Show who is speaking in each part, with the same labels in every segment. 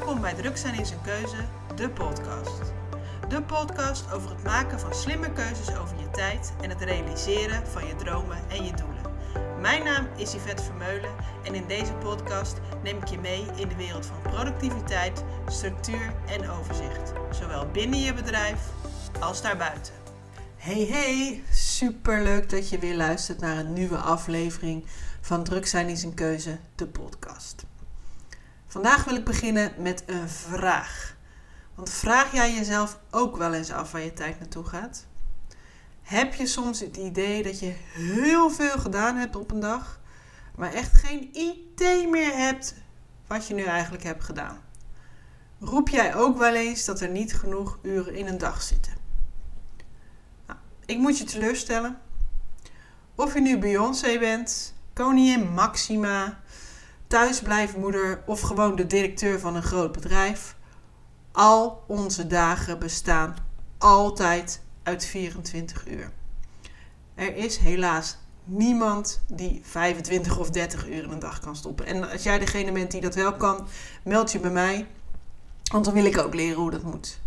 Speaker 1: Welkom bij Druk zijn in zijn keuze, de podcast. De podcast over het maken van slimme keuzes over je tijd en het realiseren van je dromen en je doelen. Mijn naam is Yvette Vermeulen en in deze podcast neem ik je mee in de wereld van productiviteit, structuur en overzicht. Zowel binnen je bedrijf als daarbuiten. Hey hey, super leuk dat je weer luistert naar een nieuwe aflevering van Druk zijn in zijn keuze, de podcast. Vandaag wil ik beginnen met een vraag. Want vraag jij jezelf ook wel eens af waar je tijd naartoe gaat? Heb je soms het idee dat je heel veel gedaan hebt op een dag, maar echt geen idee meer hebt wat je nu eigenlijk hebt gedaan? Roep jij ook wel eens dat er niet genoeg uren in een dag zitten? Nou, ik moet je teleurstellen. Of je nu Beyoncé bent, koningin Maxima, thuisblijfmoeder of gewoon de directeur van een groot bedrijf. Al onze dagen bestaan altijd uit 24 uur. Er is helaas niemand die 25 of 30 uur in een dag kan stoppen. En als jij degene bent die dat wel kan, meld je bij mij. Want dan wil ik ook leren hoe dat moet.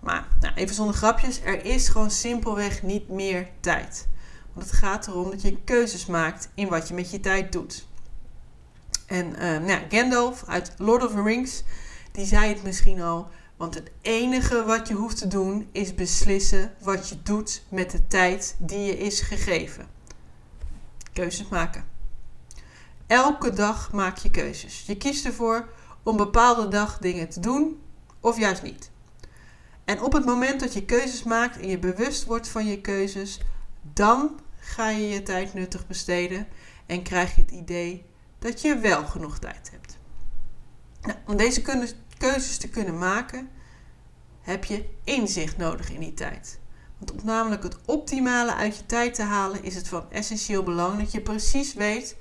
Speaker 1: Maar nou, even zonder grapjes, er is gewoon simpelweg niet meer tijd. Want het gaat erom dat je keuzes maakt in wat je met je tijd doet. En uh, nou, Gandalf uit Lord of the Rings, die zei het misschien al. Want het enige wat je hoeft te doen is beslissen wat je doet met de tijd die je is gegeven. Keuzes maken. Elke dag maak je keuzes. Je kiest ervoor om bepaalde dag dingen te doen of juist niet. En op het moment dat je keuzes maakt en je bewust wordt van je keuzes, dan ga je je tijd nuttig besteden en krijg je het idee dat je wel genoeg tijd hebt. Nou, om deze keuzes te kunnen maken, heb je inzicht nodig in die tijd. Want om namelijk het optimale uit je tijd te halen, is het van essentieel belang dat je precies weet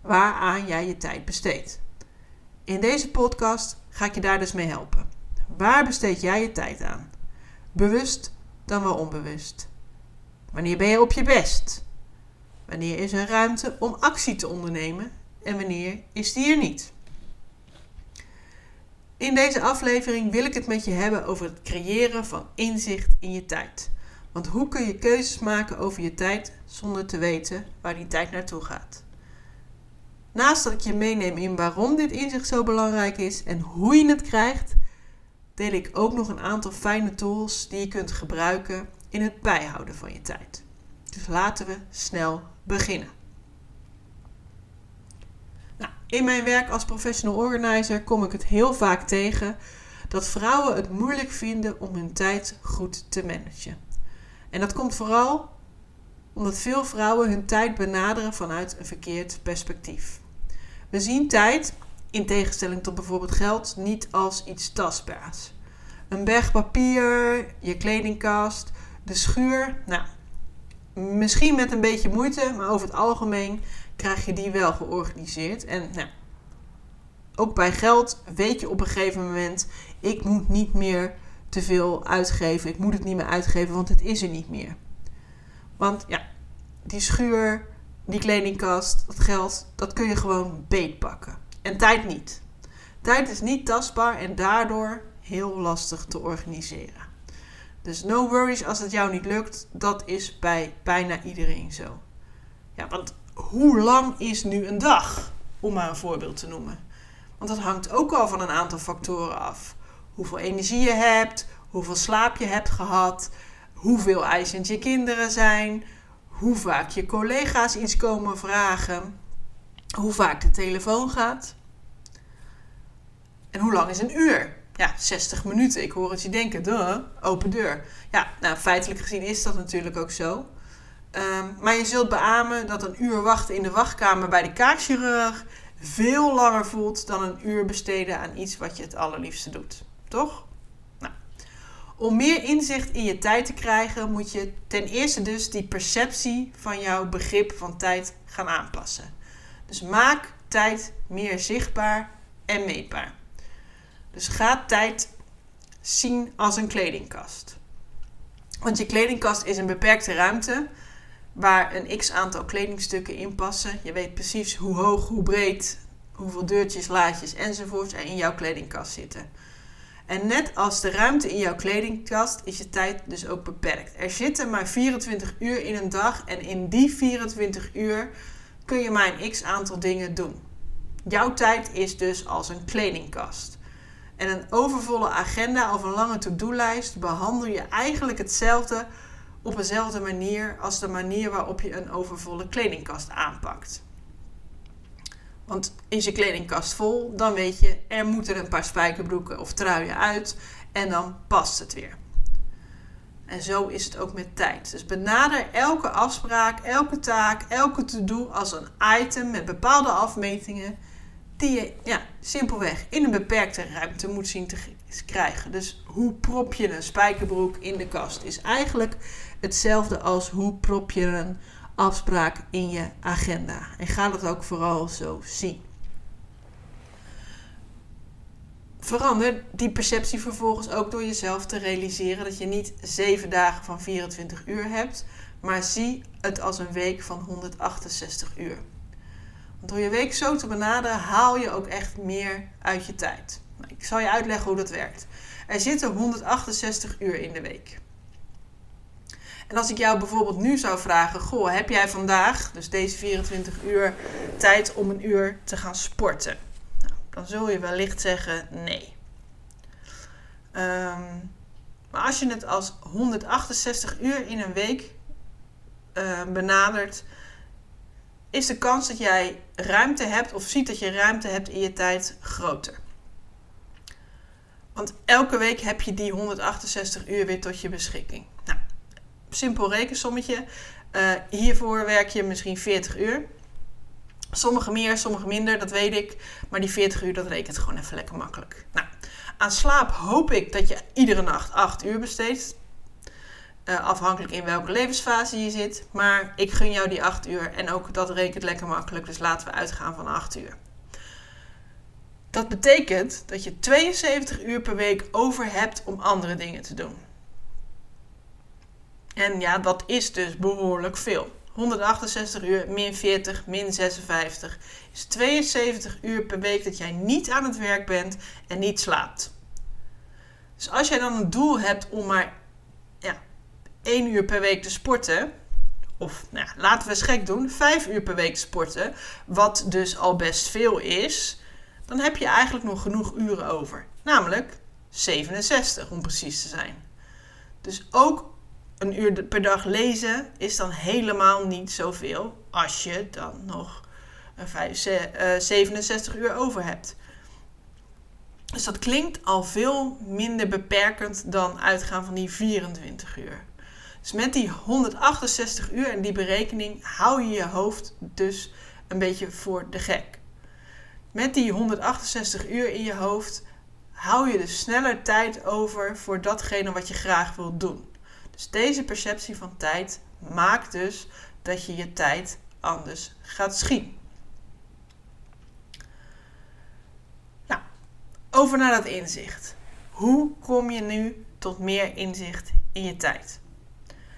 Speaker 1: waaraan jij je tijd besteedt. In deze podcast ga ik je daar dus mee helpen. Waar besteed jij je tijd aan? Bewust dan wel onbewust. Wanneer ben je op je best? Wanneer is er ruimte om actie te ondernemen en wanneer is die er niet? In deze aflevering wil ik het met je hebben over het creëren van inzicht in je tijd. Want hoe kun je keuzes maken over je tijd zonder te weten waar die tijd naartoe gaat? Naast dat ik je meeneem in waarom dit inzicht zo belangrijk is en hoe je het krijgt, deel ik ook nog een aantal fijne tools die je kunt gebruiken in het bijhouden van je tijd. Dus laten we snel beginnen. Nou, in mijn werk als professional organizer kom ik het heel vaak tegen dat vrouwen het moeilijk vinden om hun tijd goed te managen. En dat komt vooral omdat veel vrouwen hun tijd benaderen vanuit een verkeerd perspectief. We zien tijd, in tegenstelling tot bijvoorbeeld geld, niet als iets tastbaars. Een berg papier, je kledingkast, de schuur. Nou, misschien met een beetje moeite, maar over het algemeen krijg je die wel georganiseerd. En nou, ook bij geld weet je op een gegeven moment: ik moet niet meer te veel uitgeven. Ik moet het niet meer uitgeven, want het is er niet meer. Want ja, die schuur, die kledingkast, dat geld, dat kun je gewoon beetpakken. En tijd niet. Tijd is niet tastbaar en daardoor heel lastig te organiseren. Dus no worries als het jou niet lukt. Dat is bij bijna iedereen zo. Ja, want hoe lang is nu een dag? Om maar een voorbeeld te noemen. Want dat hangt ook al van een aantal factoren af. Hoeveel energie je hebt, hoeveel slaap je hebt gehad, hoeveel eisend je kinderen zijn, hoe vaak je collega's iets komen vragen, hoe vaak de telefoon gaat. En hoe lang is een uur? ja, 60 minuten. Ik hoor het je denken, duh, open deur. Ja, nou, feitelijk gezien is dat natuurlijk ook zo. Um, maar je zult beamen dat een uur wachten in de wachtkamer bij de kaakchirurg veel langer voelt dan een uur besteden aan iets wat je het allerliefste doet. Toch? Nou, om meer inzicht in je tijd te krijgen, moet je ten eerste dus die perceptie van jouw begrip van tijd gaan aanpassen. Dus maak tijd meer zichtbaar en meetbaar. Dus ga tijd zien als een kledingkast. Want je kledingkast is een beperkte ruimte waar een x aantal kledingstukken in passen. Je weet precies hoe hoog, hoe breed, hoeveel deurtjes, laadjes enzovoorts er in jouw kledingkast zitten. En net als de ruimte in jouw kledingkast is je tijd dus ook beperkt. Er zitten maar 24 uur in een dag en in die 24 uur kun je maar een x aantal dingen doen. Jouw tijd is dus als een kledingkast. En een overvolle agenda of een lange to-do-lijst behandel je eigenlijk hetzelfde op dezelfde manier als de manier waarop je een overvolle kledingkast aanpakt. Want is je kledingkast vol, dan weet je er moeten een paar spijkerbroeken of truien uit en dan past het weer. En zo is het ook met tijd. Dus benader elke afspraak, elke taak, elke to-do als een item met bepaalde afmetingen die je ja, simpelweg in een beperkte ruimte moet zien te krijgen. Dus hoe prop je een spijkerbroek in de kast is eigenlijk hetzelfde als hoe prop je een afspraak in je agenda. En ga dat ook vooral zo zien. Verander die perceptie vervolgens ook door jezelf te realiseren dat je niet 7 dagen van 24 uur hebt, maar zie het als een week van 168 uur. Want door je week zo te benaderen haal je ook echt meer uit je tijd. Nou, ik zal je uitleggen hoe dat werkt. Er zitten 168 uur in de week. En als ik jou bijvoorbeeld nu zou vragen: Goh, heb jij vandaag, dus deze 24 uur, tijd om een uur te gaan sporten? Nou, dan zul je wellicht zeggen: nee. Ehm, maar als je het als 168 uur in een week uh, benadert, is de kans dat jij ruimte hebt of ziet dat je ruimte hebt in je tijd groter. Want elke week heb je die 168 uur weer tot je beschikking. Nou, simpel rekensommetje. Uh, hiervoor werk je misschien 40 uur. Sommige meer, sommige minder, dat weet ik. Maar die 40 uur, dat rekent gewoon even lekker makkelijk. Nou, aan slaap hoop ik dat je iedere nacht 8 uur besteedt. Uh, afhankelijk in welke levensfase je zit. Maar ik gun jou die 8 uur en ook dat rekent lekker makkelijk. Dus laten we uitgaan van 8 uur. Dat betekent dat je 72 uur per week over hebt om andere dingen te doen. En ja, dat is dus behoorlijk veel. 168 uur min 40 min 56 is 72 uur per week dat jij niet aan het werk bent en niet slaapt. Dus als jij dan een doel hebt om maar ja, 1 uur per week te sporten, of nou, laten we eens gek doen, 5 uur per week sporten, wat dus al best veel is, dan heb je eigenlijk nog genoeg uren over. Namelijk 67 om precies te zijn. Dus ook een uur per dag lezen is dan helemaal niet zoveel als je dan nog 67 eh, uur over hebt. Dus dat klinkt al veel minder beperkend dan uitgaan van die 24 uur. Dus met die 168 uur en die berekening hou je je hoofd dus een beetje voor de gek. Met die 168 uur in je hoofd hou je dus sneller tijd over voor datgene wat je graag wilt doen. Dus deze perceptie van tijd maakt dus dat je je tijd anders gaat zien. Nou, over naar dat inzicht. Hoe kom je nu tot meer inzicht in je tijd?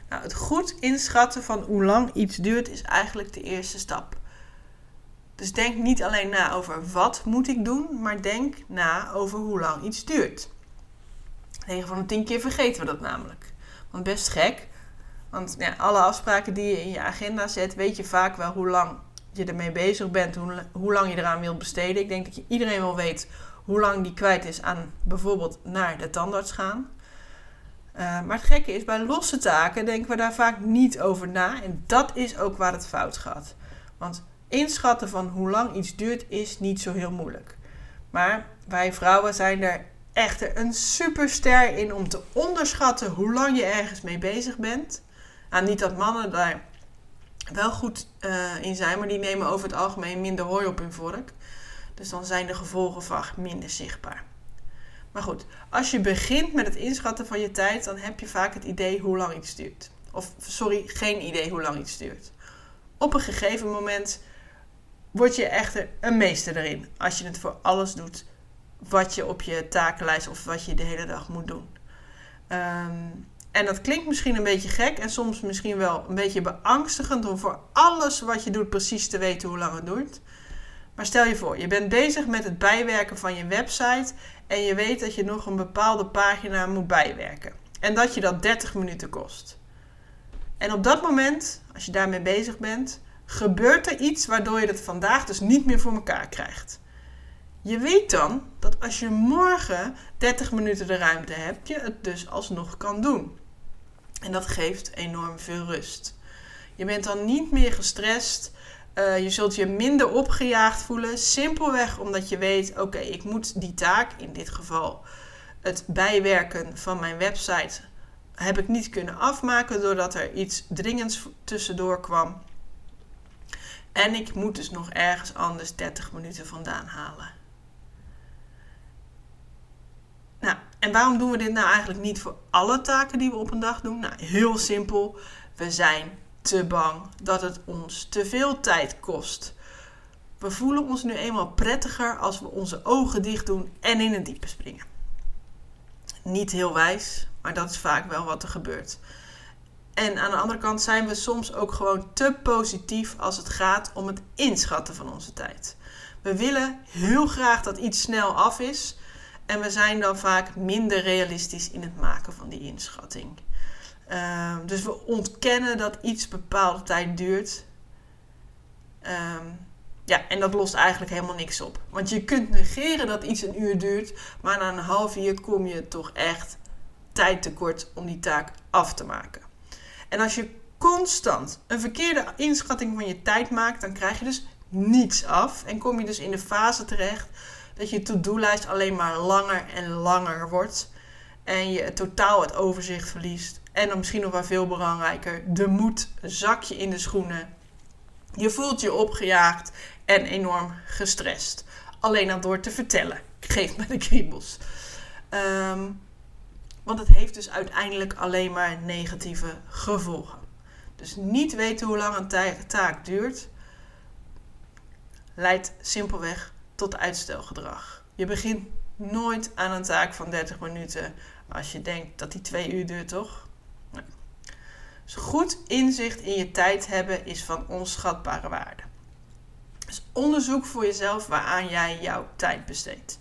Speaker 1: Nou, het goed inschatten van hoe lang iets duurt is eigenlijk de eerste stap. Dus denk niet alleen na over wat moet ik doen, maar denk na over hoe lang iets duurt. 9 van de 10 keer vergeten we dat namelijk. Want best gek. Want ja, alle afspraken die je in je agenda zet, weet je vaak wel hoe lang je ermee bezig bent, hoe, lang je eraan wilt besteden. Ik denk dat je iedereen wel weet hoe lang die kwijt is aan bijvoorbeeld naar de tandarts gaan. Uh, maar het gekke is, bij losse taken denken we daar vaak niet over na. En dat is ook waar het fout gaat. Want inschatten van hoe lang iets duurt is niet zo heel moeilijk. Maar wij vrouwen zijn er echter een superster in om te onderschatten hoe lang je ergens mee bezig bent. Nou, niet dat mannen daar wel goed uh, in zijn, maar die nemen over het algemeen minder hooi op hun vork. Dus dan zijn de gevolgen vaak minder zichtbaar. Maar goed, als je begint met het inschatten van je tijd, dan heb je vaak het idee hoe lang iets duurt. Of sorry, geen idee hoe lang iets duurt. Op een gegeven moment word je echter een meester erin als je het voor alles doet wat je op je takenlijst of wat je de hele dag moet doen. Ehm, en dat klinkt misschien een beetje gek en soms misschien wel een beetje beangstigend om voor alles wat je doet precies te weten hoe lang het duurt. Maar stel je voor, je bent bezig met het bijwerken van je website en je weet dat je nog een bepaalde pagina moet bijwerken. En dat je dat 30 minuten kost. En op dat moment, als je daarmee bezig bent, gebeurt er iets waardoor je het vandaag dus niet meer voor elkaar krijgt. Je weet dan dat als je morgen 30 minuten de ruimte hebt, je het dus alsnog kan doen. En dat geeft enorm veel rust. Je bent dan niet meer gestrest. Uh, je zult je minder opgejaagd voelen. Simpelweg omdat je weet: oké, ik moet die taak, in dit geval het bijwerken van mijn website, heb ik niet kunnen afmaken doordat er iets dringends tussendoor kwam. En ik moet dus nog ergens anders 30 minuten vandaan halen. Nou, en waarom doen we dit nou eigenlijk niet voor alle taken die we op een dag doen? Nou, heel simpel. We zijn te bang dat het ons te veel tijd kost. We voelen ons nu eenmaal prettiger als we onze ogen dicht doen en in het diepe springen. Niet heel wijs, maar dat is vaak wel wat er gebeurt. En aan de andere kant zijn we soms ook gewoon te positief als het gaat om het inschatten van onze tijd. We willen heel graag dat iets snel af is, en we zijn dan vaak minder realistisch in het maken van die inschatting. Ehm, dus we ontkennen dat iets bepaalde tijd duurt. Ehm, ja, en dat lost eigenlijk helemaal niks op. Want je kunt negeren dat iets een uur duurt, maar na een half uur kom je toch echt tijd tekort om die taak af te maken. En als je constant een verkeerde inschatting van je tijd maakt, dan krijg je dus niets af en kom je dus in de fase terecht dat je to-do-lijst alleen maar langer en langer wordt. En je totaal het overzicht verliest. En dan misschien nog wel veel belangrijker, de moed zak je in de schoenen. Je voelt je opgejaagd en enorm gestrest. Alleen al door te vertellen. Geeft me de kriebels. Ehm, want het heeft dus uiteindelijk alleen maar negatieve gevolgen. Dus niet weten hoe lang een taak duurt, leidt simpelweg tot uitstelgedrag. Je begint nooit aan een taak van 30 minuten als je denkt dat die twee uur duurt, toch? Dus goed inzicht in je tijd hebben is van onschatbare waarde. Dus onderzoek voor jezelf waaraan jij jouw tijd besteedt.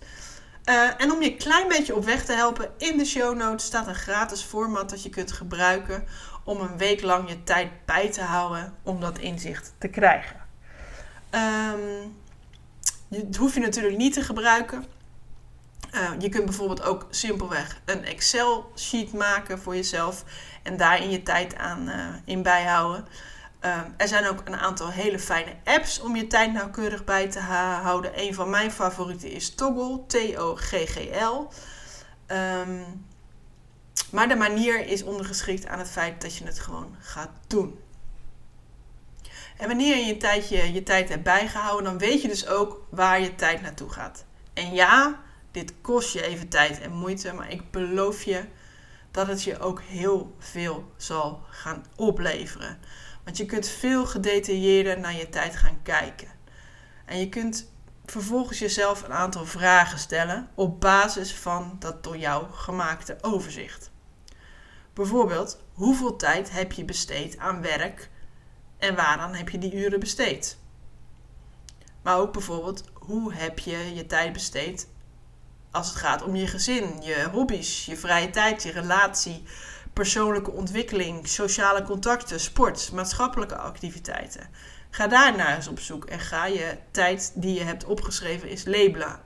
Speaker 1: Uh, en om je een klein beetje op weg te helpen, in de show notes staat een gratis format dat je kunt gebruiken om een week lang je tijd bij te houden om dat inzicht te krijgen. Um, dat hoef je natuurlijk niet te gebruiken. Uh, je kunt bijvoorbeeld ook simpelweg een Excel-sheet maken voor jezelf en daarin je tijd aan uh, in bijhouden. Uh, er zijn ook een aantal hele fijne apps om je tijd nauwkeurig bij te houden. Een van mijn favorieten is Toggle, T-O-G-G-L. Um, maar de manier is ondergeschikt aan het feit dat je het gewoon gaat doen. En wanneer je je, tijdje, je tijd hebt bijgehouden, dan weet je dus ook waar je tijd naartoe gaat. En ja, dit kost je even tijd en moeite, maar ik beloof je dat het je ook heel veel zal gaan opleveren. Want je kunt veel gedetailleerder naar je tijd gaan kijken. En je kunt vervolgens jezelf een aantal vragen stellen op basis van dat door jou gemaakte overzicht. Bijvoorbeeld, hoeveel tijd heb je besteed aan werk en waaraan heb je die uren besteed? Maar ook bijvoorbeeld, hoe heb je je tijd besteed als het gaat om je gezin, je hobby's, je vrije tijd, je relatie, persoonlijke ontwikkeling, sociale contacten, sport, maatschappelijke activiteiten. Ga daar naar eens op zoek en ga je tijd die je hebt opgeschreven eens labelen.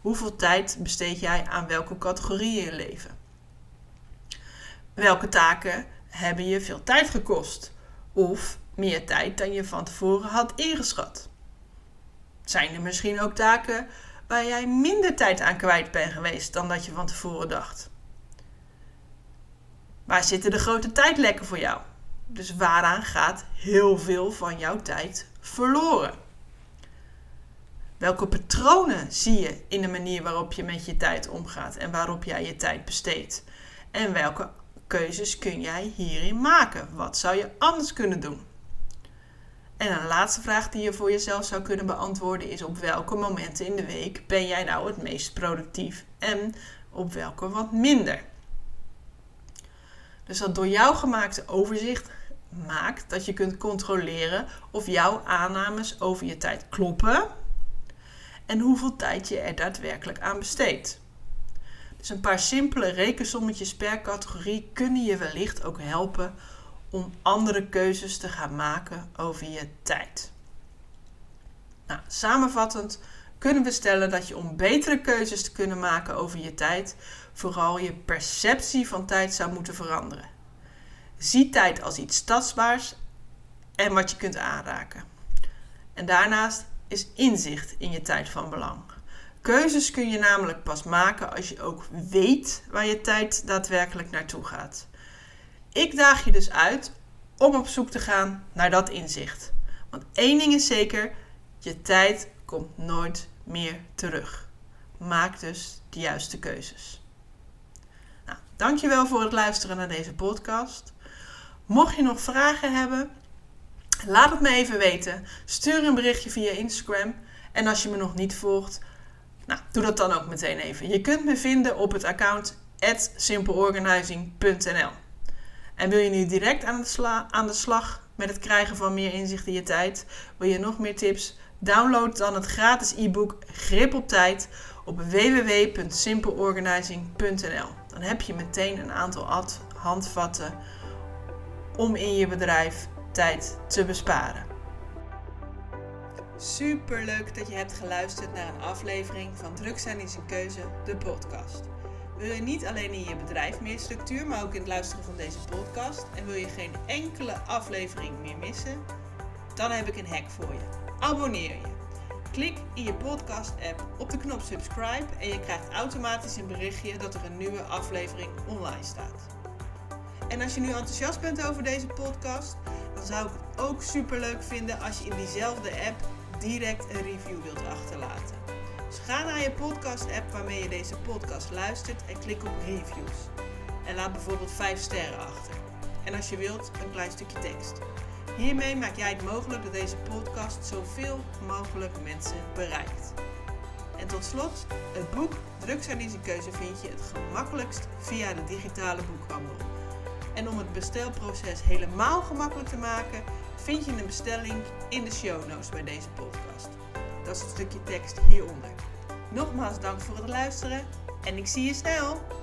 Speaker 1: Hoeveel tijd besteed jij aan welke categorie in je leven? Welke taken hebben je veel tijd gekost? Of meer tijd dan je van tevoren had ingeschat? Zijn er misschien ook taken waar jij minder tijd aan kwijt bent geweest dan dat je van tevoren dacht? Waar zitten de grote tijdlekken voor jou? Dus waaraan gaat heel veel van jouw tijd verloren? Welke patronen zie je in de manier waarop je met je tijd omgaat en waarop jij je tijd besteedt? En welke keuzes kun jij hierin maken? Wat zou je anders kunnen doen? En een laatste vraag die je voor jezelf zou kunnen beantwoorden is: op welke momenten in de week ben jij nou het meest productief en op welke wat minder? Dus dat door jouw gemaakte overzicht maakt dat je kunt controleren of jouw aannames over je tijd kloppen en hoeveel tijd je er daadwerkelijk aan besteedt. Dus een paar simpele rekensommetjes per categorie kunnen je wellicht ook helpen om andere keuzes te gaan maken over je tijd. Nou, samenvattend kunnen we stellen dat je om betere keuzes te kunnen maken over je tijd, vooral je perceptie van tijd zou moeten veranderen. Zie tijd als iets tastbaars en wat je kunt aanraken. En daarnaast is inzicht in je tijd van belang. Keuzes kun je namelijk pas maken als je ook weet waar je tijd daadwerkelijk naartoe gaat. Ik daag je dus uit om op zoek te gaan naar dat inzicht. Want één ding is zeker: je tijd komt nooit meer terug. Maak dus de juiste keuzes. Dankjewel voor het luisteren naar deze podcast. Mocht je nog vragen hebben, laat het me even weten. Stuur een berichtje via Instagram. En als je me nog niet volgt, nou, doe dat dan ook meteen even. Je kunt me vinden op het account simpleorganizing.nl. En wil je nu direct aan de, aan de slag met het krijgen van meer inzicht in je tijd? Wil je nog meer tips? Download dan het gratis e-book Grip op Tijd op www.simpleorganizing.nl. Dan heb je meteen een aantal handvatten om in je bedrijf tijd te besparen. Super leuk dat je hebt geluisterd naar een aflevering van Druk zijn is een keuze, de podcast. Wil je niet alleen in je bedrijf meer structuur, maar ook in het luisteren van deze podcast en wil je geen enkele aflevering meer missen? Dan heb ik een hack voor je. Abonneer je. Klik in je podcast-app op de knop subscribe en je krijgt automatisch een berichtje dat er een nieuwe aflevering online staat. En als je nu enthousiast bent over deze podcast, dan zou ik het ook super leuk vinden als je in diezelfde app direct een review wilt achterlaten. Dus ga naar je podcast-app waarmee je deze podcast luistert en klik op reviews. En laat bijvoorbeeld 5 sterren achter. En als je wilt, een klein stukje tekst. Hiermee maak jij het mogelijk dat deze podcast zoveel mogelijk mensen bereikt. En tot slot, het boek een keuze vind je het gemakkelijkst via de digitale boekhandel. En om het bestelproces helemaal gemakkelijk te maken, vind je een bestelling in de show notes bij deze podcast. Dat is het stukje tekst hieronder. Nogmaals dank voor het luisteren en ik zie je snel!